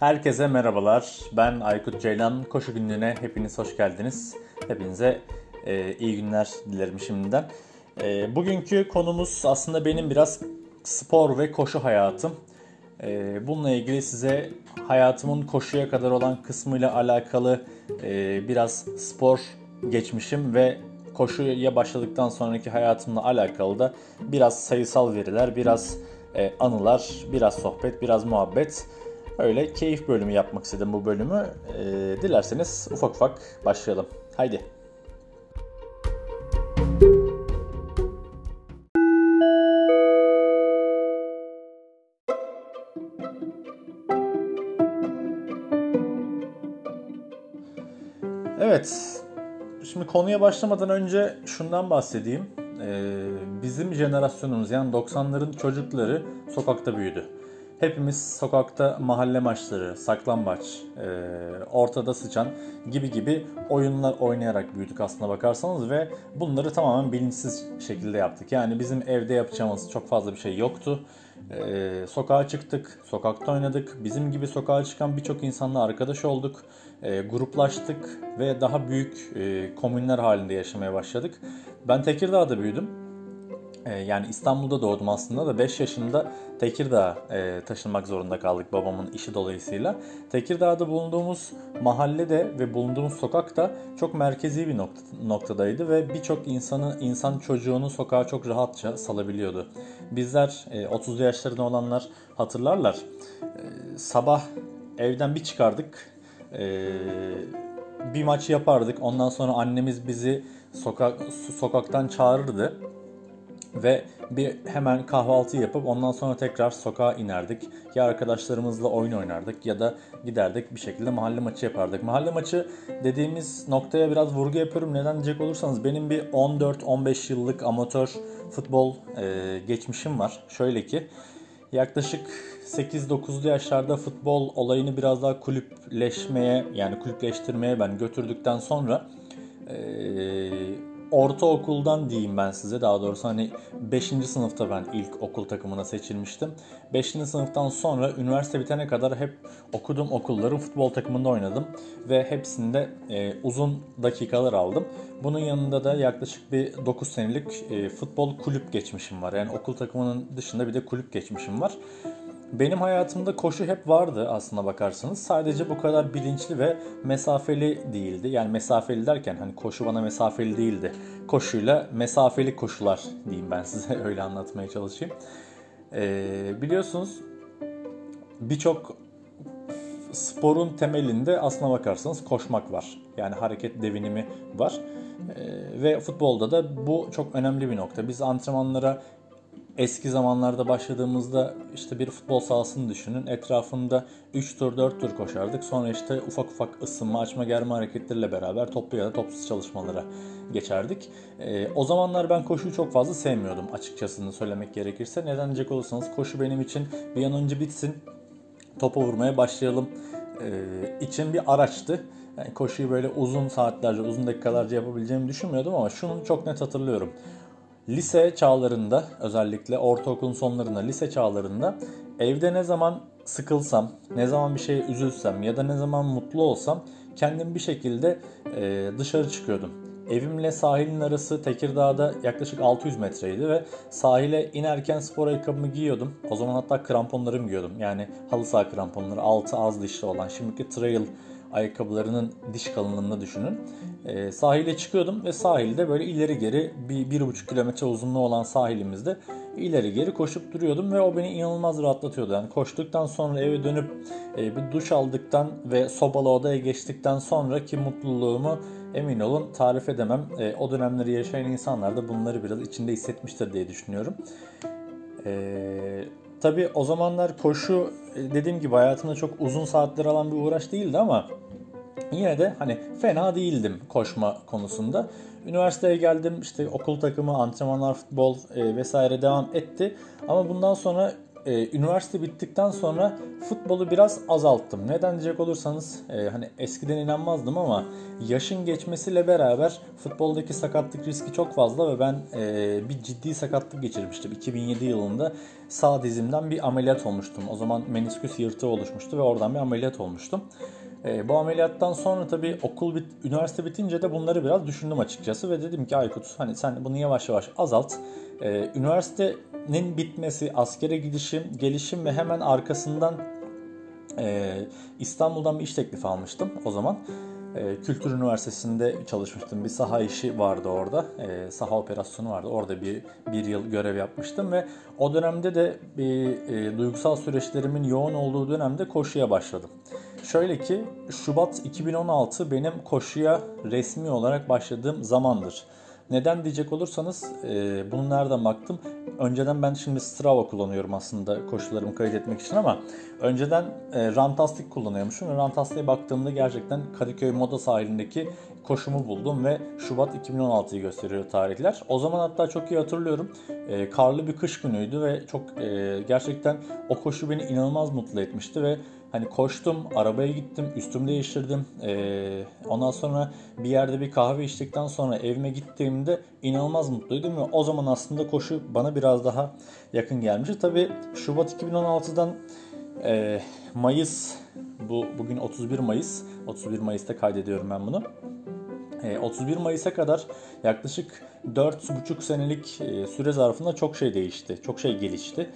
Herkese merhabalar. Ben Aykut Ceylan. Koşu günlüğüne hepiniz hoş geldiniz. Hepinize e, iyi günler dilerim şimdiden. E, bugünkü konumuz aslında benim biraz spor ve koşu hayatım. E, bununla ilgili size hayatımın koşuya kadar olan kısmıyla alakalı e, biraz spor geçmişim ve koşuya başladıktan sonraki hayatımla alakalı da biraz sayısal veriler, biraz e, anılar, biraz sohbet, biraz muhabbet. Öyle keyif bölümü yapmak istedim bu bölümü. E, dilerseniz ufak ufak başlayalım. Haydi. Evet, şimdi konuya başlamadan önce şundan bahsedeyim. Ee, bizim jenerasyonumuz yani 90'ların çocukları sokakta büyüdü. Hepimiz sokakta mahalle maçları, saklambaç, e, ortada sıçan gibi gibi oyunlar oynayarak büyüdük aslına bakarsanız ve bunları tamamen bilinçsiz şekilde yaptık. Yani bizim evde yapacağımız çok fazla bir şey yoktu. E, sokağa çıktık, sokakta oynadık. Bizim gibi sokağa çıkan birçok insanla arkadaş olduk, e, gruplaştık ve daha büyük e, komünler halinde yaşamaya başladık. Ben Tekirdağ'da büyüdüm. Ee, yani İstanbul'da doğdum aslında da 5 yaşında Tekirdağ'a e, taşınmak zorunda kaldık babamın işi dolayısıyla. Tekirdağ'da bulunduğumuz mahallede ve bulunduğumuz sokak da çok merkezi bir nokta, noktadaydı ve birçok insanı insan çocuğunu sokağa çok rahatça salabiliyordu. Bizler e, 30'lu yaşlarında olanlar hatırlarlar. E, sabah evden bir çıkardık. E, bir maç yapardık. Ondan sonra annemiz bizi sokak sokaktan çağırırdı ve bir hemen kahvaltı yapıp ondan sonra tekrar sokağa inerdik. Ya arkadaşlarımızla oyun oynardık ya da giderdik bir şekilde mahalle maçı yapardık. Mahalle maçı dediğimiz noktaya biraz vurgu yapıyorum. Neden diyecek olursanız benim bir 14-15 yıllık amatör futbol e, geçmişim var. Şöyle ki yaklaşık 8-9'lu yaşlarda futbol olayını biraz daha kulüpleşmeye yani kulüpleştirmeye ben götürdükten sonra e, ortaokuldan diyeyim ben size daha doğrusu hani 5. sınıfta ben ilk okul takımına seçilmiştim. 5. sınıftan sonra üniversite bitene kadar hep okuduğum okulların futbol takımında oynadım ve hepsinde e, uzun dakikalar aldım. Bunun yanında da yaklaşık bir 9 senelik e, futbol kulüp geçmişim var. Yani okul takımının dışında bir de kulüp geçmişim var. Benim hayatımda koşu hep vardı aslına bakarsanız. Sadece bu kadar bilinçli ve mesafeli değildi. Yani mesafeli derken hani koşu bana mesafeli değildi. Koşuyla mesafeli koşular diyeyim ben size öyle anlatmaya çalışayım. Ee, biliyorsunuz birçok sporun temelinde aslına bakarsanız koşmak var. Yani hareket devinimi var. Ee, ve futbolda da bu çok önemli bir nokta. Biz antrenmanlara eski zamanlarda başladığımızda işte bir futbol sahasını düşünün. Etrafında 3 tur 4 tur koşardık. Sonra işte ufak ufak ısınma, açma, germe hareketleriyle beraber toplu ya da topsuz çalışmalara geçerdik. E, o zamanlar ben koşuyu çok fazla sevmiyordum açıkçası söylemek gerekirse. Neden diyecek olursanız koşu benim için bir an önce bitsin, topa vurmaya başlayalım e, için bir araçtı. Yani koşuyu böyle uzun saatlerce, uzun dakikalarca yapabileceğimi düşünmüyordum ama şunu çok net hatırlıyorum. Lise çağlarında özellikle ortaokulun sonlarında lise çağlarında evde ne zaman sıkılsam, ne zaman bir şeye üzülsem ya da ne zaman mutlu olsam kendim bir şekilde e, dışarı çıkıyordum. Evimle sahilin arası Tekirdağ'da yaklaşık 600 metreydi ve sahile inerken spor ayakkabımı giyiyordum. O zaman hatta kramponlarımı giyiyordum. Yani halı saha kramponları altı az dişli olan şimdiki trail ayakkabılarının diş kalınlığını düşünün. E, sahile çıkıyordum ve sahilde böyle ileri geri bir, bir buçuk kilometre uzunluğu olan sahilimizde ileri geri koşup duruyordum ve o beni inanılmaz rahatlatıyordu. Yani koştuktan sonra eve dönüp e, bir duş aldıktan ve sobalı odaya geçtikten sonraki mutluluğumu emin olun tarif edemem. E, o dönemleri yaşayan insanlar da bunları biraz içinde hissetmiştir diye düşünüyorum. Eee Tabi o zamanlar koşu e, dediğim gibi hayatımda çok uzun saatler alan bir uğraş değildi ama yine de hani fena değildim koşma konusunda. Üniversiteye geldim işte okul takımı, antrenmanlar, futbol e, vesaire devam etti. Ama bundan sonra e, üniversite bittikten sonra futbolu biraz azalttım. Neden diyecek olursanız e, hani eskiden inanmazdım ama yaşın geçmesiyle beraber futboldaki sakatlık riski çok fazla ve ben e, bir ciddi sakatlık geçirmiştim. 2007 yılında sağ dizimden bir ameliyat olmuştum. O zaman menisküs yırtığı oluşmuştu ve oradan bir ameliyat olmuştum. E, bu ameliyattan sonra tabii okul bit, üniversite bitince de bunları biraz düşündüm açıkçası ve dedim ki Aykut hani sen bunu yavaş yavaş azalt. E, üniversitenin bitmesi, askere gidişim, gelişim ve hemen arkasından e, İstanbul'dan bir iş teklifi almıştım o zaman. E, Kültür Üniversitesi'nde çalışmıştım. Bir saha işi vardı orada. E, saha operasyonu vardı. Orada bir, bir yıl görev yapmıştım ve o dönemde de bir e, duygusal süreçlerimin yoğun olduğu dönemde koşuya başladım. Şöyle ki Şubat 2016 benim koşuya resmi olarak başladığım zamandır. Neden diyecek olursanız e, bunu nereden baktım? Önceden ben şimdi Strava kullanıyorum aslında koşularımı kaydetmek için ama önceden e, Rantastic kullanıyormuşum ve baktığımda gerçekten Kadıköy Moda sahilindeki koşumu buldum ve Şubat 2016'yı gösteriyor tarihler. O zaman hatta çok iyi hatırlıyorum. E, karlı bir kış günüydü ve çok e, gerçekten o koşu beni inanılmaz mutlu etmişti ve Hani koştum, arabaya gittim, üstümü değiştirdim. Ee, ondan sonra bir yerde bir kahve içtikten sonra evime gittiğimde inanılmaz mutluydum ve o zaman aslında koşu bana biraz daha yakın gelmişti. Tabi Şubat 2016'dan e, Mayıs, bu bugün 31 Mayıs, 31 Mayıs'ta kaydediyorum ben bunu. 31 Mayıs'a kadar yaklaşık 4,5 senelik e, süre zarfında çok şey değişti, çok şey gelişti.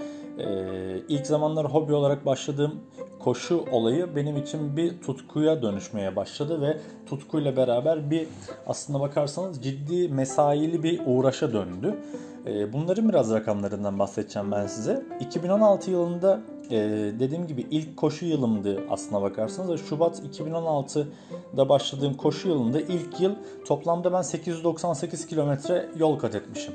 İlk zamanlar hobi olarak başladığım koşu olayı benim için bir tutkuya dönüşmeye başladı ve tutkuyla beraber bir aslında bakarsanız ciddi mesaili bir uğraşa döndü. Ee, bunların biraz rakamlarından bahsedeceğim ben size. 2016 yılında e, dediğim gibi ilk koşu yılımdı aslına bakarsanız. Şubat 2016'da başladığım koşu yılında ilk yıl toplamda ben 898 kilometre yol kat etmişim.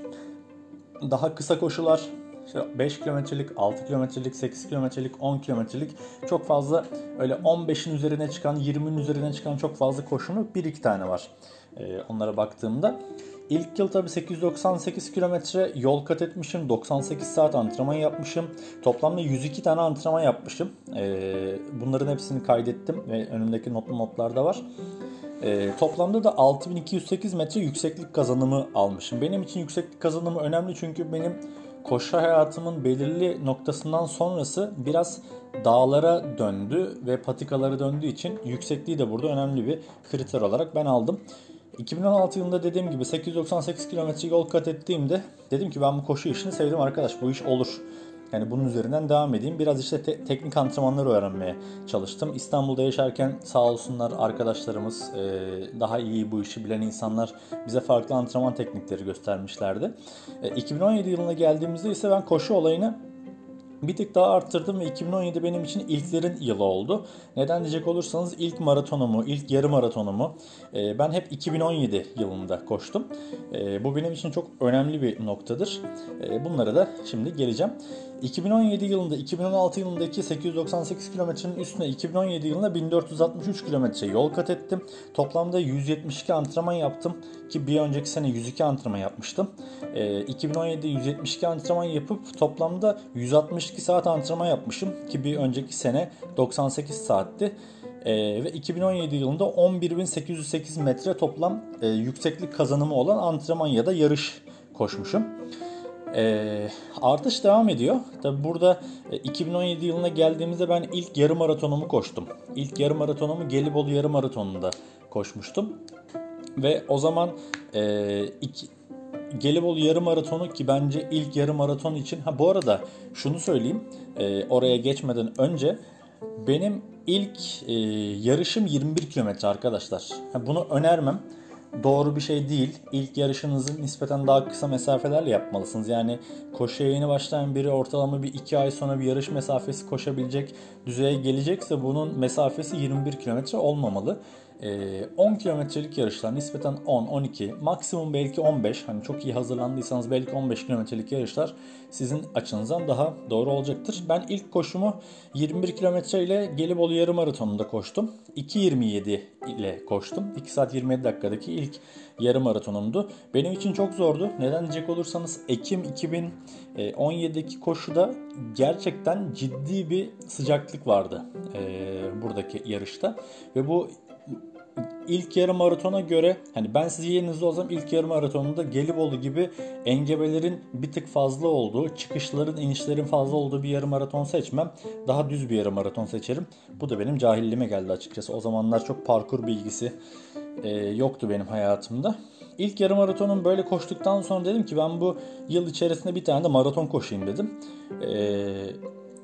Daha kısa koşular işte 5 kilometrelik, 6 kilometrelik, 8 kilometrelik, 10 kilometrelik çok fazla öyle 15'in üzerine çıkan, 20'nin üzerine çıkan çok fazla koşunu bir iki tane var. Ee, onlara baktığımda. İlk yıl tabi 898 kilometre yol kat etmişim. 98 saat antrenman yapmışım. Toplamda 102 tane antrenman yapmışım. Ee, bunların hepsini kaydettim ve önümdeki notlu notlarda var. E, toplamda da 6208 metre yükseklik kazanımı almışım. Benim için yükseklik kazanımı önemli çünkü benim koşu hayatımın belirli noktasından sonrası biraz dağlara döndü ve patikalara döndüğü için yüksekliği de burada önemli bir kriter olarak ben aldım. 2016 yılında dediğim gibi 898 kilometre yol kat ettiğimde dedim ki ben bu koşu işini sevdim arkadaş bu iş olur. Yani bunun üzerinden devam edeyim. Biraz işte te- teknik antrenmanları öğrenmeye çalıştım. İstanbul'da yaşarken sağ olsunlar arkadaşlarımız, e, daha iyi bu işi bilen insanlar bize farklı antrenman teknikleri göstermişlerdi. E, 2017 yılına geldiğimizde ise ben koşu olayını bir tık daha arttırdım ve 2017 benim için ilklerin yılı oldu. Neden diyecek olursanız ilk maratonumu, ilk yarı maratonumu e, ben hep 2017 yılında koştum. E, bu benim için çok önemli bir noktadır. E, bunlara da şimdi geleceğim. 2017 yılında 2016 yılındaki 898 kilometrenin üstüne 2017 yılında 1463 kilometre yol kat ettim. Toplamda 172 antrenman yaptım ki bir önceki sene 102 antrenman yapmıştım. E, 2017'de 172 antrenman yapıp toplamda 162 saat antrenman yapmışım ki bir önceki sene 98 saatti. Ee, ve 2017 yılında 11.808 metre toplam e, yükseklik kazanımı olan antrenman ya da yarış koşmuşum. E, artış devam ediyor. Tabi burada e, 2017 yılına geldiğimizde ben ilk yarım maratonumu koştum. İlk yarım maratonumu Gelibolu yarım maratonunda koşmuştum. Ve o zaman e, iki, Gelibolu yarım maratonu ki bence ilk yarım maraton için ha bu arada şunu söyleyeyim e, oraya geçmeden önce benim ilk e, yarışım 21 kilometre arkadaşlar. Ha, bunu önermem doğru bir şey değil. İlk yarışınızı nispeten daha kısa mesafelerle yapmalısınız. Yani koşuya yeni başlayan biri ortalama bir iki ay sonra bir yarış mesafesi koşabilecek düzeye gelecekse bunun mesafesi 21 kilometre olmamalı. 10 kilometrelik yarışlar nispeten 10, 12, maksimum belki 15. Hani çok iyi hazırlandıysanız belki 15 kilometrelik yarışlar sizin açınızdan daha doğru olacaktır. Ben ilk koşumu 21 kilometre ile Gelibolu yarım maratonunda koştum. 2.27 ile koştum. 2 saat 27 dakikadaki ilk yarım maratonumdu. Benim için çok zordu. Neden diyecek olursanız Ekim 2017'deki koşuda gerçekten ciddi bir sıcaklık vardı e, buradaki yarışta. Ve bu ilk yarım maratona göre hani ben siz yerinizde olsam ilk yarım maratonunda Gelibolu gibi engebelerin bir tık fazla olduğu, çıkışların, inişlerin fazla olduğu bir yarım maraton seçmem. Daha düz bir yarım maraton seçerim. Bu da benim cahilliğime geldi açıkçası. O zamanlar çok parkur bilgisi e, yoktu benim hayatımda. İlk yarım maratonun böyle koştuktan sonra dedim ki ben bu yıl içerisinde bir tane de maraton koşayım dedim. E,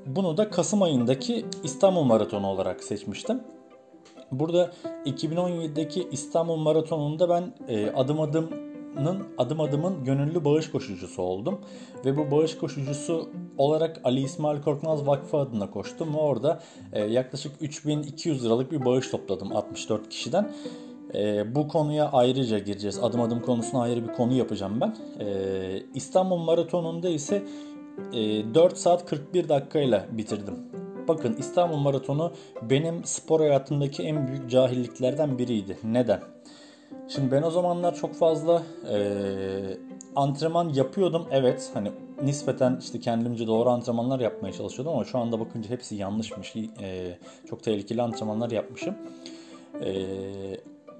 bunu da Kasım ayındaki İstanbul Maratonu olarak seçmiştim. Burada 2017'deki İstanbul Maratonu'nda ben e, adım adımın adım adımın gönüllü bağış koşucusu oldum. Ve bu bağış koşucusu olarak Ali İsmail Korkmaz Vakfı adına koştum ve orada e, yaklaşık 3200 liralık bir bağış topladım 64 kişiden. E, bu konuya ayrıca gireceğiz. Adım adım konusuna ayrı bir konu yapacağım ben. E, İstanbul Maratonu'nda ise e, 4 saat 41 dakikayla bitirdim. Bakın İstanbul Maratonu benim spor hayatımdaki en büyük cahilliklerden biriydi. Neden? Şimdi ben o zamanlar çok fazla e, antrenman yapıyordum. Evet hani nispeten işte kendimce doğru antrenmanlar yapmaya çalışıyordum ama şu anda bakınca hepsi yanlışmış. E, çok tehlikeli antrenmanlar yapmışım. E,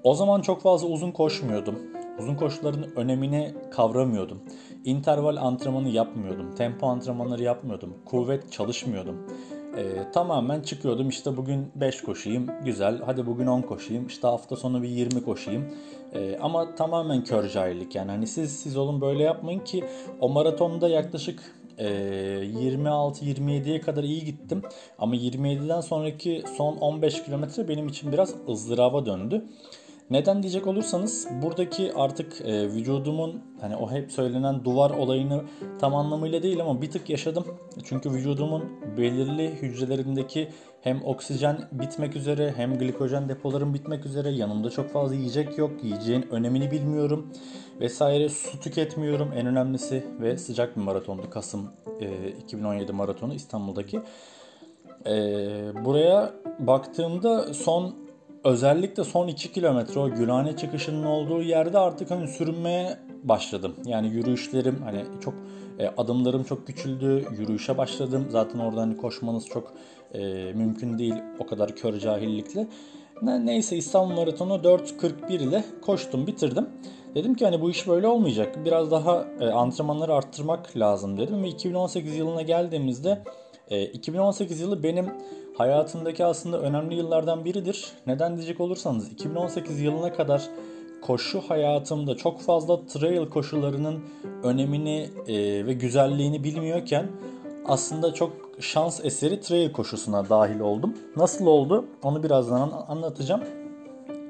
o zaman çok fazla uzun koşmuyordum. Uzun koşuların önemini kavramıyordum. Interval antrenmanı yapmıyordum. Tempo antrenmanları yapmıyordum. Kuvvet çalışmıyordum. Ee, tamamen çıkıyordum. İşte bugün 5 koşayım. Güzel. Hadi bugün 10 koşayım. İşte hafta sonu bir 20 koşayım. Ee, ama tamamen kör cahillik yani. Hani siz siz olun böyle yapmayın ki o maratonda yaklaşık e, 26-27'ye kadar iyi gittim. Ama 27'den sonraki son 15 kilometre benim için biraz ızdıraba döndü. Neden diyecek olursanız buradaki artık e, vücudumun hani o hep söylenen duvar olayını tam anlamıyla değil ama bir tık yaşadım. Çünkü vücudumun belirli hücrelerindeki hem oksijen bitmek üzere hem glikojen depolarım bitmek üzere yanımda çok fazla yiyecek yok. Yiyeceğin önemini bilmiyorum vesaire su tüketmiyorum en önemlisi ve sıcak bir maratondu Kasım e, 2017 maratonu İstanbul'daki. E, buraya baktığımda son özellikle son 2 kilometre o Gülhane çıkışının olduğu yerde artık hani sürünmeye başladım. Yani yürüyüşlerim hani çok e, adımlarım çok küçüldü. Yürüyüşe başladım. Zaten orada hani koşmanız çok e, mümkün değil o kadar kör cahillikle. Ne, neyse İstanbul Maratonu 4.41 ile koştum bitirdim. Dedim ki hani bu iş böyle olmayacak. Biraz daha e, antrenmanları arttırmak lazım dedim ve 2018 yılına geldiğimizde e, 2018 yılı benim hayatımdaki aslında önemli yıllardan biridir. Neden diyecek olursanız 2018 yılına kadar koşu hayatımda çok fazla trail koşularının önemini e, ve güzelliğini bilmiyorken aslında çok şans eseri trail koşusuna dahil oldum. Nasıl oldu? Onu birazdan anlatacağım.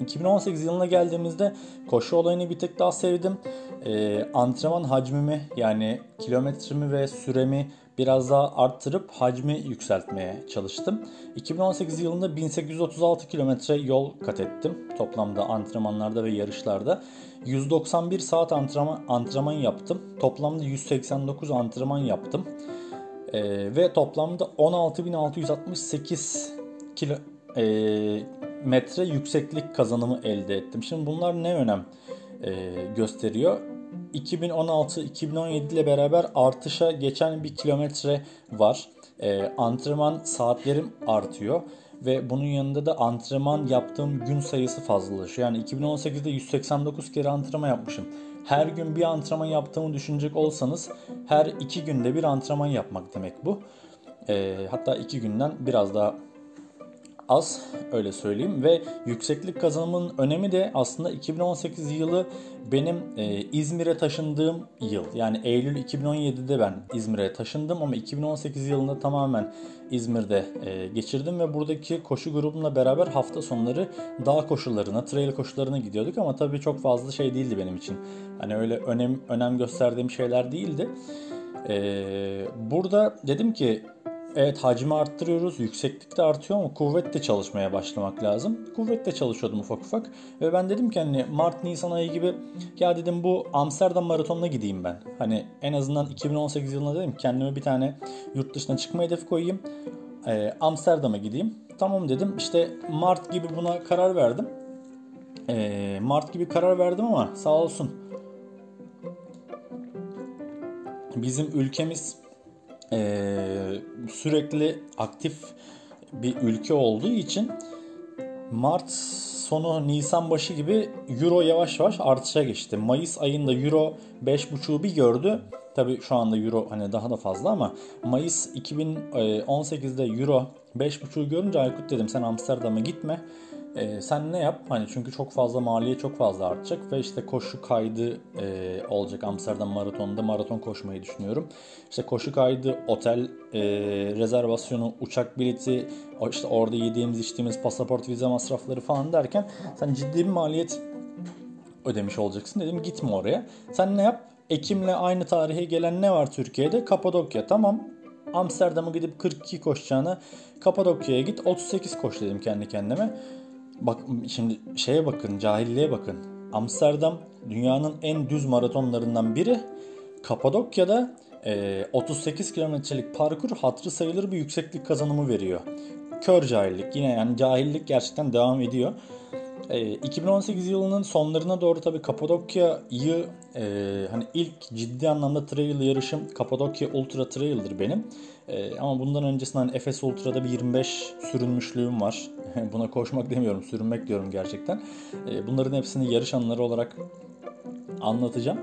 2018 yılına geldiğimizde koşu olayını bir tek daha sevdim. Ee, antrenman hacmimi yani kilometremi ve süremi biraz daha arttırıp hacmi yükseltmeye çalıştım. 2018 yılında 1836 kilometre yol kat ettim toplamda antrenmanlarda ve yarışlarda. 191 saat antrenman, antrenman yaptım. Toplamda 189 antrenman yaptım. Ee, ve toplamda 16.668 kilo, e, metre yükseklik kazanımı elde ettim. Şimdi bunlar ne önem e, gösteriyor? 2016-2017 ile beraber artışa geçen bir kilometre var. E, antrenman saatlerim artıyor ve bunun yanında da antrenman yaptığım gün sayısı fazlalaşıyor. Yani 2018'de 189 kere antrenman yapmışım. Her gün bir antrenman yaptığımı düşünecek olsanız her iki günde bir antrenman yapmak demek bu. E, hatta iki günden biraz daha az öyle söyleyeyim ve yükseklik kazanımının önemi de aslında 2018 yılı benim e, İzmir'e taşındığım yıl. Yani Eylül 2017'de ben İzmir'e taşındım ama 2018 yılında tamamen İzmir'de e, geçirdim ve buradaki koşu grubumla beraber hafta sonları dağ koşularına, trail koşularına gidiyorduk ama tabii çok fazla şey değildi benim için. Hani öyle önem önem gösterdiğim şeyler değildi. E, burada dedim ki Evet hacmi arttırıyoruz. Yükseklik de artıyor ama kuvvetle çalışmaya başlamak lazım. Kuvvetle çalışıyordum ufak ufak. Ve ben dedim ki hani Mart Nisan ayı gibi ya dedim bu Amsterdam maratonuna gideyim ben. Hani en azından 2018 yılında dedim kendime bir tane yurt dışına çıkma hedefi koyayım. Ee, Amsterdam'a gideyim. Tamam dedim işte Mart gibi buna karar verdim. Ee, Mart gibi karar verdim ama sağ olsun. Bizim ülkemiz sürekli aktif bir ülke olduğu için Mart sonu Nisan başı gibi Euro yavaş yavaş artışa geçti. Mayıs ayında Euro 5.5'u bir gördü. Tabi şu anda Euro hani daha da fazla ama Mayıs 2018'de Euro 5.5'u görünce Aykut dedim sen Amsterdam'a gitme e, sen ne yap? Hani çünkü çok fazla maliye çok fazla artacak ve işte koşu kaydı e, olacak Amsterdam maratonunda maraton koşmayı düşünüyorum. İşte koşu kaydı, otel e, rezervasyonu, uçak bileti, işte orada yediğimiz içtiğimiz pasaport vize masrafları falan derken sen ciddi bir maliyet ödemiş olacaksın. Dedim gitme oraya. Sen ne yap? Ekim'le aynı tarihe gelen ne var Türkiye'de? Kapadokya. Tamam. Amsterdam'a gidip 42 koşacağına Kapadokya'ya git 38 koş dedim kendi kendime. Bak şimdi şeye bakın, cahilliğe bakın. Amsterdam dünyanın en düz maratonlarından biri. Kapadokya'da e, 38 kilometrelik parkur hatırı sayılır bir yükseklik kazanımı veriyor. Kör cahillik yine yani cahillik gerçekten devam ediyor. E, 2018 yılının sonlarına doğru tabii Kapadokya'yı e, hani ilk ciddi anlamda trail yarışım Kapadokya Ultra Trail'dir benim. E, ama bundan öncesinden hani Efes Ultra'da bir 25 sürünmüşlüğüm var. Buna koşmak demiyorum, sürünmek diyorum gerçekten. E, bunların hepsini yarış anıları olarak anlatacağım.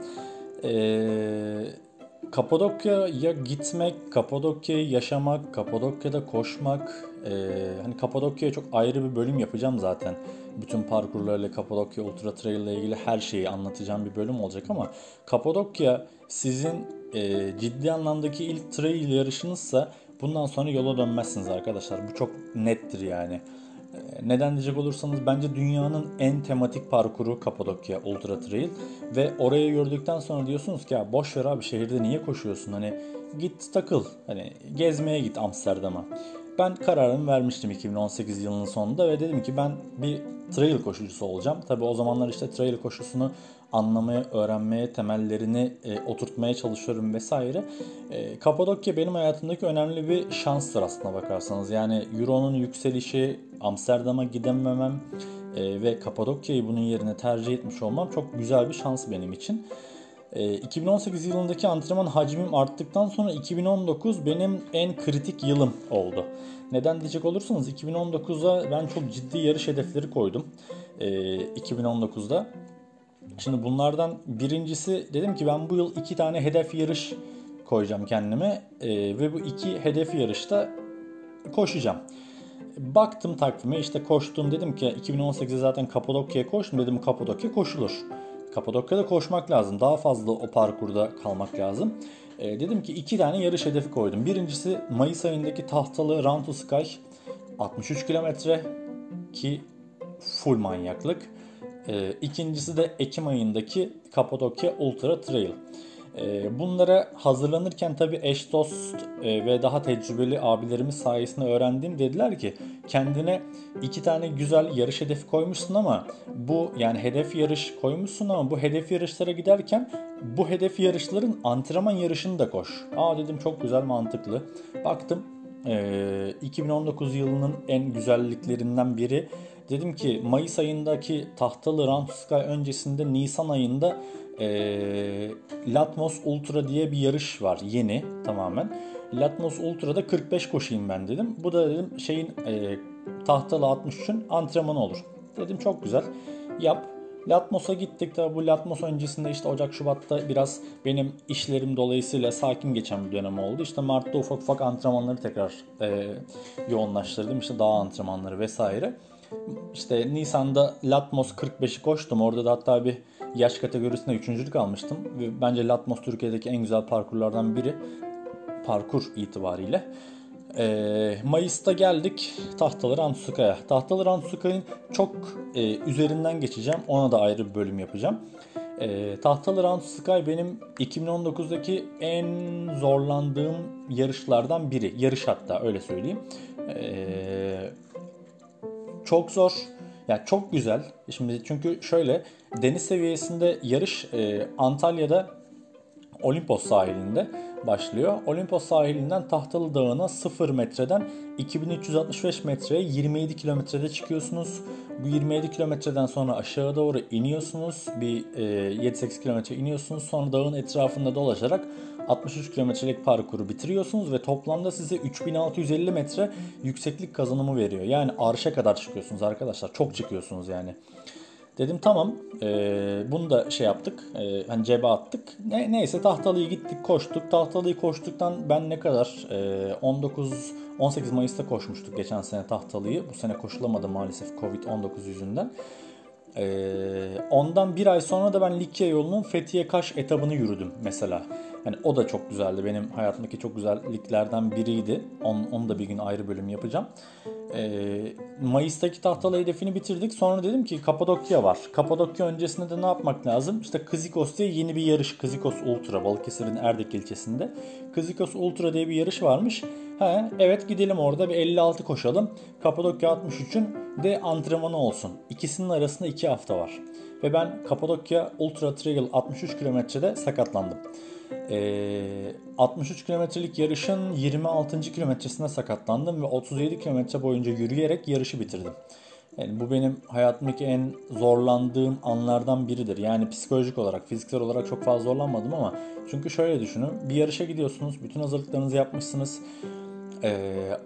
Eee Kapadokya'ya gitmek, Kapadokya'yı yaşamak, Kapadokya'da koşmak, e, hani Kapadokya'ya çok ayrı bir bölüm yapacağım zaten. Bütün parkurlarla Kapadokya Ultra Trail ile ilgili her şeyi anlatacağım bir bölüm olacak ama Kapadokya sizin e, ciddi anlamdaki ilk trail yarışınızsa bundan sonra yola dönmezsiniz arkadaşlar. Bu çok nettir yani. Ee, neden diyecek olursanız bence dünyanın en tematik parkuru Kapadokya Ultra Trail ve orayı gördükten sonra diyorsunuz ki ya boş ver abi şehirde niye koşuyorsun hani git takıl hani gezmeye git Amsterdam'a. Ben kararımı vermiştim 2018 yılının sonunda ve dedim ki ben bir trail koşucusu olacağım. Tabi o zamanlar işte trail koşusunu anlamaya, öğrenmeye, temellerini e, oturtmaya çalışıyorum vesaire. E, Kapadokya benim hayatımdaki önemli bir şanstır aslına bakarsanız. Yani Euro'nun yükselişi, Amsterdam'a gidememem e, ve Kapadokya'yı bunun yerine tercih etmiş olmam çok güzel bir şans benim için. 2018 e, yılındaki antrenman hacmim arttıktan sonra 2019 benim en kritik yılım oldu. Neden diyecek olursanız 2019'da ben çok ciddi yarış hedefleri koydum. 2019'da. Şimdi bunlardan birincisi dedim ki ben bu yıl iki tane hedef yarış koyacağım kendime e, ve bu iki hedef yarışta koşacağım. Baktım takvime işte koştum dedim ki 2018'de zaten Kapadokya'ya koştum dedim Kapadokya koşulur. Kapadokya'da koşmak lazım. Daha fazla o parkurda kalmak lazım. E, dedim ki iki tane yarış hedefi koydum. Birincisi Mayıs ayındaki tahtalı Run to Sky 63 kilometre ki full manyaklık. E, ikincisi de Ekim ayındaki Kapadokya Ultra Trail. E, bunlara hazırlanırken tabi eş dost e, ve daha tecrübeli abilerimiz sayesinde öğrendim. Dediler ki kendine iki tane güzel yarış hedefi koymuşsun ama bu yani hedef yarış koymuşsun ama bu hedef yarışlara giderken bu hedef yarışların antrenman yarışını da koş. Aa dedim çok güzel mantıklı. Baktım 2019 yılının en güzelliklerinden biri Dedim ki Mayıs ayındaki tahtalı Round öncesinde Nisan ayında e, Latmos Ultra diye bir yarış var yeni tamamen. Latmos Ultra'da 45 koşayım ben dedim. Bu da dedim şeyin e, tahtalı 63'ün antrenmanı olur. Dedim çok güzel yap. Latmos'a gittik tabi bu Latmos öncesinde işte Ocak Şubat'ta biraz benim işlerim dolayısıyla sakin geçen bir dönem oldu. İşte Mart'ta ufak ufak antrenmanları tekrar e, yoğunlaştırdım. İşte dağ antrenmanları vesaire. İşte Nisan'da Latmos 45'i koştum. Orada da hatta bir yaş kategorisinde üçüncülük almıştım. Ve bence Latmos Türkiye'deki en güzel parkurlardan biri. Parkur itibariyle. Ee, Mayıs'ta geldik Tahtalı Rantsuka'ya. Tahtalı Rantsuka'nın çok e, üzerinden geçeceğim. Ona da ayrı bir bölüm yapacağım. E, tahtalı Sky benim 2019'daki en zorlandığım yarışlardan biri. Yarış hatta öyle söyleyeyim. E, çok zor. Yani çok güzel. Şimdi çünkü şöyle deniz seviyesinde yarış e, Antalya'da Olimpos sahilinde başlıyor. Olimpos sahilinden Tahtalı Dağı'na 0 metreden 2365 metreye 27 kilometrede çıkıyorsunuz. Bu 27 kilometreden sonra aşağı doğru iniyorsunuz. Bir e, 7-8 kilometre iniyorsunuz. Sonra dağın etrafında dolaşarak 63 kilometrelik parkuru bitiriyorsunuz ve toplamda size 3650 metre yükseklik kazanımı veriyor. Yani arşa kadar çıkıyorsunuz arkadaşlar. Çok çıkıyorsunuz yani. Dedim tamam e, bunu da şey yaptık e, hani cebe attık. Ne, neyse tahtalıyı gittik koştuk. Tahtalıyı koştuktan ben ne kadar e, 19 18 Mayıs'ta koşmuştuk geçen sene tahtalıyı. Bu sene koşulamadı maalesef Covid-19 yüzünden. Ee, ondan bir ay sonra da ben Likya yolunun Fethiye Kaş etabını yürüdüm mesela. Yani o da çok güzeldi. Benim hayatımdaki çok güzel liglerden biriydi. Onu, onu da bir gün ayrı bölüm yapacağım. Ee, Mayıs'taki tahtalı hedefini bitirdik. Sonra dedim ki Kapadokya var. Kapadokya öncesinde de ne yapmak lazım? İşte Kızikos diye yeni bir yarış. Kızikos Ultra Balıkesir'in Erdek ilçesinde. Kızikos Ultra diye bir yarış varmış. He, evet gidelim orada bir 56 koşalım. Kapadokya 63'ün de antrenmanı olsun. İkisinin arasında 2 hafta var. Ve ben Kapadokya Ultra Trail 63 kilometrede sakatlandım. Ee, 63 kilometrelik yarışın 26. kilometresinde sakatlandım ve 37 kilometre boyunca yürüyerek yarışı bitirdim. Yani bu benim hayatımdaki en zorlandığım anlardan biridir. Yani psikolojik olarak, fiziksel olarak çok fazla zorlanmadım ama çünkü şöyle düşünün. Bir yarışa gidiyorsunuz, bütün hazırlıklarınızı yapmışsınız. Ee,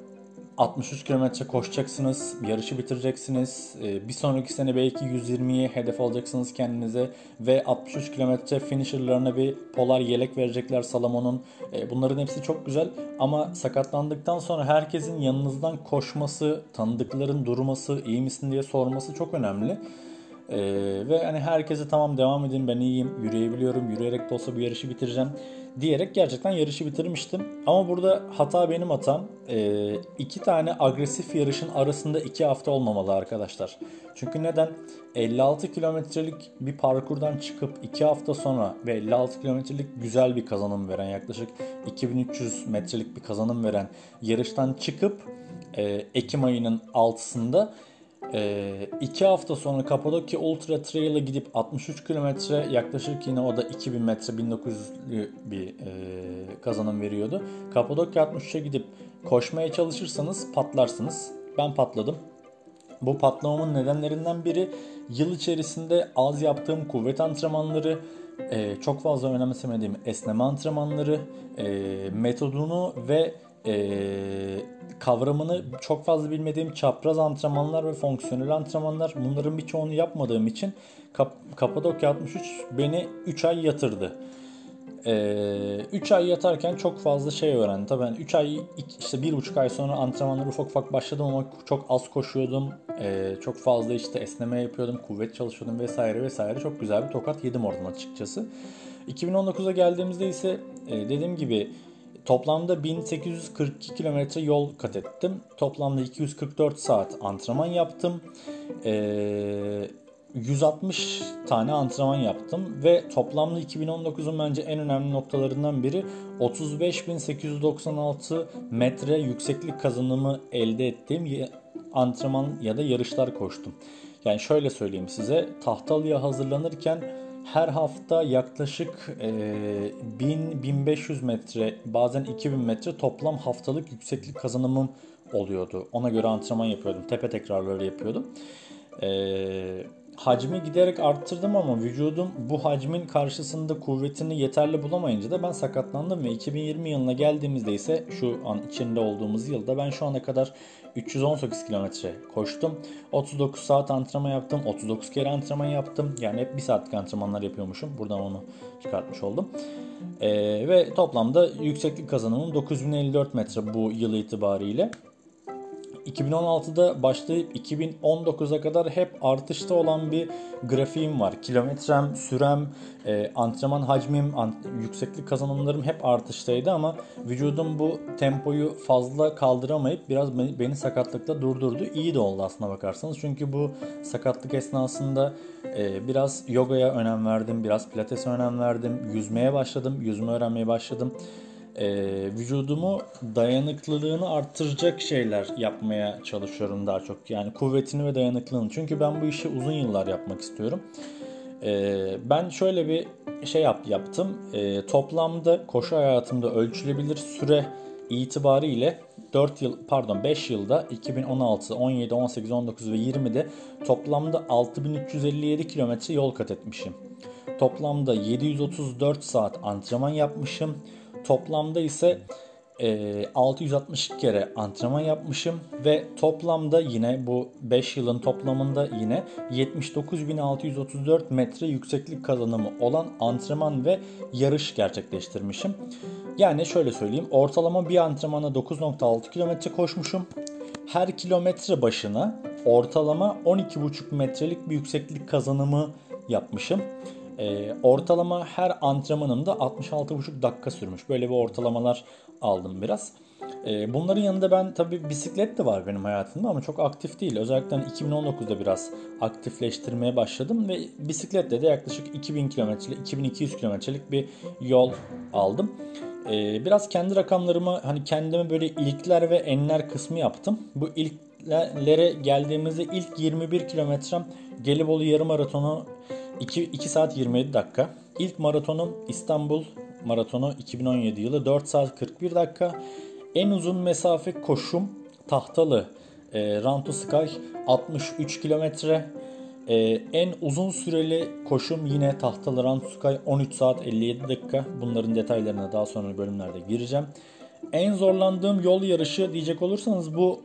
63 kilometre koşacaksınız, yarışı bitireceksiniz. Ee, bir sonraki sene belki 120'ye hedef alacaksınız kendinize ve 63 kilometre finisherlarına bir polar yelek verecekler Salamon'un. Ee, bunların hepsi çok güzel ama sakatlandıktan sonra herkesin yanınızdan koşması, tanıdıkların durması, iyi misin diye sorması çok önemli. Ee, ve hani herkese tamam devam edin ben iyiyim, yürüyebiliyorum, yürüyerek de olsa bu yarışı bitireceğim diyerek gerçekten yarışı bitirmiştim. Ama burada hata benim hatam. E, iki tane agresif yarışın arasında iki hafta olmamalı arkadaşlar. Çünkü neden? 56 kilometrelik bir parkurdan çıkıp iki hafta sonra ve 56 kilometrelik güzel bir kazanım veren yaklaşık 2300 metrelik bir kazanım veren yarıştan çıkıp e, Ekim ayının 6'sında ee, iki hafta sonra Kapadokya Ultra Trail'a gidip 63 kilometre yaklaşık yine o da 2000 metre 1900'lü bir e, kazanım veriyordu. Kapadokya 63'e gidip koşmaya çalışırsanız patlarsınız. Ben patladım. Bu patlamamın nedenlerinden biri yıl içerisinde az yaptığım kuvvet antrenmanları, e, çok fazla önemsemediğim esneme antrenmanları, e, metodunu ve e, kavramını çok fazla bilmediğim çapraz antrenmanlar ve fonksiyonel antrenmanlar bunların birçoğunu yapmadığım için Kap Kapadokya 63 beni 3 ay yatırdı. 3 ee, ay yatarken çok fazla şey öğrendim. Tabii ben 3 ay işte 1,5 ay sonra antrenmanlara ufak ufak başladım ama çok az koşuyordum. Ee, çok fazla işte esneme yapıyordum, kuvvet çalışıyordum vesaire vesaire. Çok güzel bir tokat yedim oradan açıkçası. 2019'a geldiğimizde ise e, dediğim gibi Toplamda 1842 kilometre yol kat ettim. Toplamda 244 saat antrenman yaptım. Ee, 160 tane antrenman yaptım ve toplamda 2019'un bence en önemli noktalarından biri 35.896 metre yükseklik kazanımı elde ettiğim antrenman ya da yarışlar koştum. Yani şöyle söyleyeyim size tahtalıya hazırlanırken her hafta yaklaşık e, 1000-1500 metre bazen 2000 metre toplam haftalık yükseklik kazanımım oluyordu. Ona göre antrenman yapıyordum. Tepe tekrarları yapıyordum. Eee hacmi giderek arttırdım ama vücudum bu hacmin karşısında kuvvetini yeterli bulamayınca da ben sakatlandım ve 2020 yılına geldiğimizde ise şu an içinde olduğumuz yılda ben şu ana kadar 318 kilometre koştum. 39 saat antrenman yaptım. 39 kere antrenman yaptım. Yani hep 1 saatlik antrenmanlar yapıyormuşum. Buradan onu çıkartmış oldum. Ee, ve toplamda yükseklik kazanımım 9054 metre bu yıl itibariyle. 2016'da başlayıp 2019'a kadar hep artışta olan bir grafiğim var. Kilometrem, sürem, e, antrenman hacmim, ant- yükseklik kazanımlarım hep artıştaydı ama vücudum bu tempoyu fazla kaldıramayıp biraz beni, beni sakatlıkta durdurdu. İyi de oldu aslına bakarsanız. Çünkü bu sakatlık esnasında e, biraz yogaya önem verdim, biraz pilatese önem verdim, yüzmeye başladım, yüzme öğrenmeye başladım e, vücudumu dayanıklılığını arttıracak şeyler yapmaya çalışıyorum daha çok. Yani kuvvetini ve dayanıklılığını. Çünkü ben bu işi uzun yıllar yapmak istiyorum. E, ben şöyle bir şey yap, yaptım. E, toplamda koşu hayatımda ölçülebilir süre itibariyle 4 yıl pardon 5 yılda 2016, 17, 18, 19 ve 20'de toplamda 6357 kilometre yol kat etmişim. Toplamda 734 saat antrenman yapmışım. Toplamda ise e, 662 kere antrenman yapmışım ve toplamda yine bu 5 yılın toplamında yine 79.634 metre yükseklik kazanımı olan antrenman ve yarış gerçekleştirmişim. Yani şöyle söyleyeyim ortalama bir antrenmana 9.6 kilometre koşmuşum. Her kilometre başına ortalama 12.5 metrelik bir yükseklik kazanımı yapmışım. E, ortalama her antrenmanımda 66,5 dakika sürmüş. Böyle bir ortalamalar aldım biraz. E, bunların yanında ben tabi bisiklet de var benim hayatımda ama çok aktif değil. Özellikle 2019'da hani biraz aktifleştirmeye başladım ve bisikletle de yaklaşık 2000 kilometrelik, 2200 kilometrelik bir yol aldım. E, biraz kendi rakamlarımı hani kendime böyle ilkler ve enler kısmı yaptım. Bu ilklere geldiğimizde ilk 21 kilometrem Gelibolu yarım maratonu 2, 2 saat 27 dakika. İlk maratonum İstanbul maratonu 2017 yılı 4 saat 41 dakika. En uzun mesafe koşum Tahtalı e, Run Sky 63 kilometre. E, en uzun süreli koşum yine Tahtalı Run to Sky 13 saat 57 dakika. Bunların detaylarına daha sonra bölümlerde gireceğim. En zorlandığım yol yarışı diyecek olursanız bu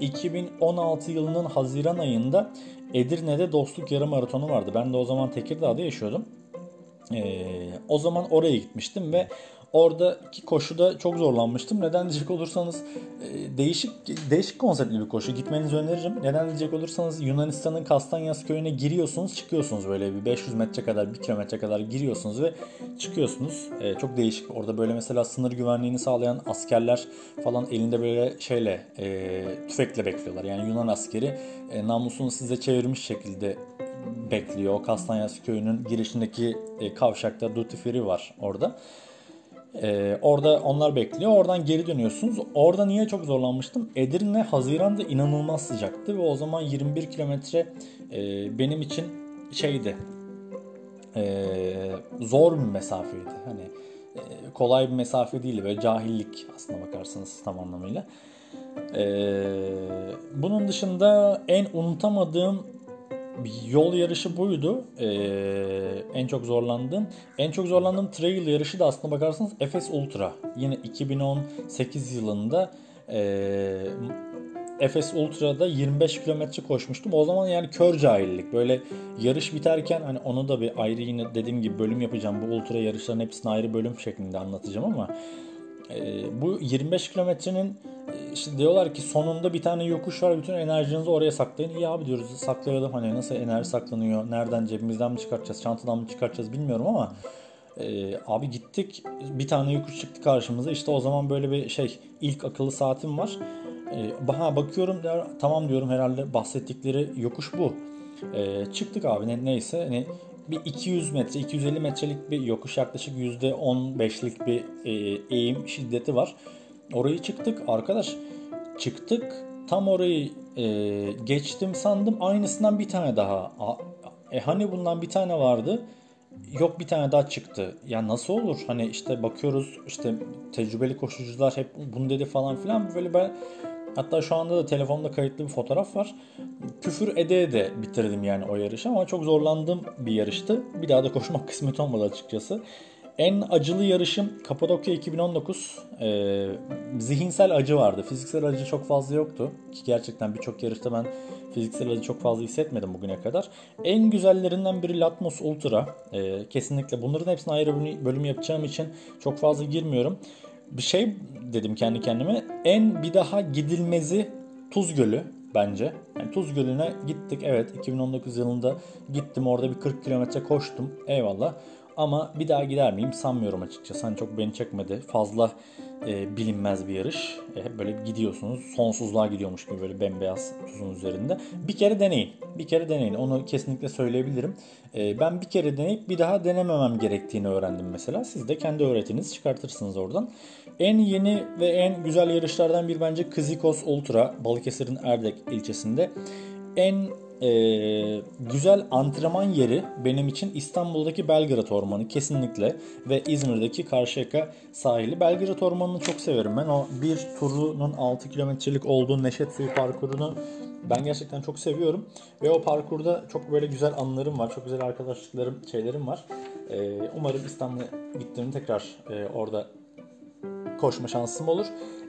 2016 yılının Haziran ayında Edirne'de Dostluk Yarım Maratonu vardı. Ben de o zaman Tekirdağ'da yaşıyordum. Ee, o zaman oraya gitmiştim ve oradaki koşuda çok zorlanmıştım. Neden diyecek olursanız e, değişik değişik konseptli bir koşu. Gitmenizi öneririm. Neden diyecek olursanız Yunanistan'ın Kastanyas köyüne giriyorsunuz, çıkıyorsunuz böyle bir 500 metre kadar, 1 kilometre kadar giriyorsunuz ve çıkıyorsunuz. E, çok değişik. Orada böyle mesela sınır güvenliğini sağlayan askerler falan elinde böyle şeyle e, tüfekle bekliyorlar. Yani Yunan askeri e, namusunu size çevirmiş şekilde bekliyor. Kastanyas köyünün girişindeki kavşakta duty free var orada. Ee, orada onlar bekliyor. Oradan geri dönüyorsunuz. Orada niye çok zorlanmıştım? Edirne Haziran'da inanılmaz sıcaktı ve o zaman 21 kilometre e, benim için şeydi. E, zor bir mesafeydi. Hani e, kolay bir mesafe değil ve cahillik aslına bakarsanız tam anlamıyla. E, bunun dışında en unutamadığım yol yarışı buydu. Ee, en çok zorlandığım. En çok zorlandığım trail yarışı da aslında bakarsanız Efes Ultra. Yine 2018 yılında e, Efes Ultra'da 25 kilometre koşmuştum. O zaman yani kör cahillik. Böyle yarış biterken hani onu da bir ayrı yine dediğim gibi bölüm yapacağım. Bu ultra yarışların hepsini ayrı bölüm şeklinde anlatacağım ama e, bu 25 kilometrenin işte diyorlar ki sonunda bir tane yokuş var bütün enerjinizi oraya saklayın. İyi abi diyoruz saklayalım hani nasıl enerji saklanıyor nereden cebimizden mi çıkartacağız çantadan mı çıkartacağız bilmiyorum ama e, abi gittik bir tane yokuş çıktı karşımıza işte o zaman böyle bir şey ilk akıllı saatim var. E, ha, bakıyorum der, tamam diyorum herhalde bahsettikleri yokuş bu. E, çıktık abi ne, neyse hani bir 200 metre 250 metrelik bir yokuş yaklaşık %15'lik bir e, eğim şiddeti var. Orayı çıktık arkadaş. Çıktık tam orayı e, geçtim sandım aynısından bir tane daha. E hani bundan bir tane vardı. Yok bir tane daha çıktı. Ya nasıl olur? Hani işte bakıyoruz işte tecrübeli koşucular hep bunu dedi falan filan. Böyle ben hatta şu anda da telefonda kayıtlı bir fotoğraf var. Küfür ede ede bitirdim yani o yarışı ama çok zorlandığım bir yarıştı. Bir daha da koşmak kısmet olmadı açıkçası. En acılı yarışım Kapadokya 2019. Ee, zihinsel acı vardı. Fiziksel acı çok fazla yoktu. Ki gerçekten birçok yarışta ben fiziksel acı çok fazla hissetmedim bugüne kadar. En güzellerinden biri Latmos Ultra. Ee, kesinlikle bunların hepsini ayrı bölüm yapacağım için çok fazla girmiyorum. Bir şey dedim kendi kendime. En bir daha gidilmezi Tuz Gölü bence. Yani Tuz Gölü'ne gittik. Evet 2019 yılında gittim orada bir 40 kilometre koştum. Eyvallah. Ama bir daha gider miyim sanmıyorum açıkçası. Hani çok beni çekmedi. Fazla e, bilinmez bir yarış. E, böyle gidiyorsunuz. Sonsuzluğa gidiyormuş gibi böyle bembeyaz tuzun üzerinde. Bir kere deneyin. Bir kere deneyin. Onu kesinlikle söyleyebilirim. E, ben bir kere deneyip bir daha denememem gerektiğini öğrendim mesela. Siz de kendi öğretinizi çıkartırsınız oradan. En yeni ve en güzel yarışlardan bir bence Kızikos Ultra Balıkesir'in Erdek ilçesinde. En e, güzel antrenman yeri benim için İstanbul'daki Belgrad Ormanı kesinlikle ve İzmir'deki Karşıyaka sahili. Belgrad Ormanı'nı çok severim ben. O bir turunun 6 kilometrelik olduğu Neşet Suyu parkurunu ben gerçekten çok seviyorum. Ve o parkurda çok böyle güzel anılarım var. Çok güzel arkadaşlıklarım, şeylerim var. E, umarım İstanbul'a gittiğimde tekrar e, orada koşma şansım olur.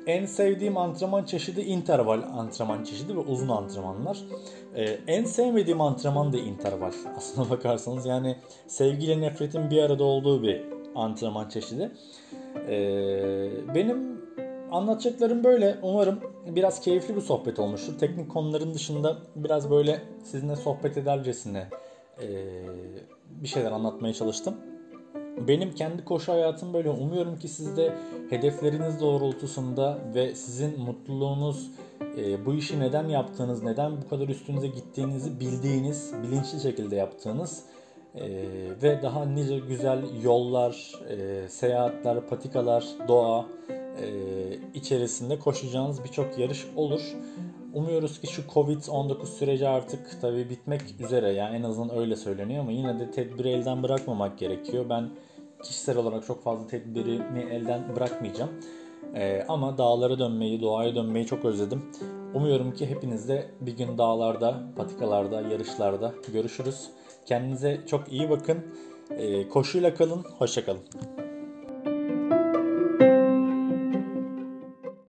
En sevdiğim antrenman çeşidi interval antrenman çeşidi ve uzun antrenmanlar. Ee, en sevmediğim antrenman da interval aslına bakarsanız. Yani sevgiyle nefretin bir arada olduğu bir antrenman çeşidi. Ee, benim anlatacaklarım böyle. Umarım biraz keyifli bir sohbet olmuştur. Teknik konuların dışında biraz böyle sizinle sohbet edercesine e, bir şeyler anlatmaya çalıştım. Benim kendi koşu hayatım böyle. Umuyorum ki siz de hedefleriniz doğrultusunda ve sizin mutluluğunuz e, bu işi neden yaptığınız, neden bu kadar üstünüze gittiğinizi bildiğiniz, bilinçli şekilde yaptığınız e, ve daha nice güzel yollar, e, seyahatler, patikalar, doğa e, içerisinde koşacağınız birçok yarış olur. Umuyoruz ki şu Covid-19 süreci artık tabii bitmek üzere yani en azından öyle söyleniyor ama yine de tedbiri elden bırakmamak gerekiyor. Ben kişisel olarak çok fazla tedbirimi elden bırakmayacağım. Ee, ama dağlara dönmeyi, doğaya dönmeyi çok özledim. Umuyorum ki hepiniz de bir gün dağlarda, patikalarda, yarışlarda görüşürüz. Kendinize çok iyi bakın. Ee, koşuyla kalın, hoşça kalın.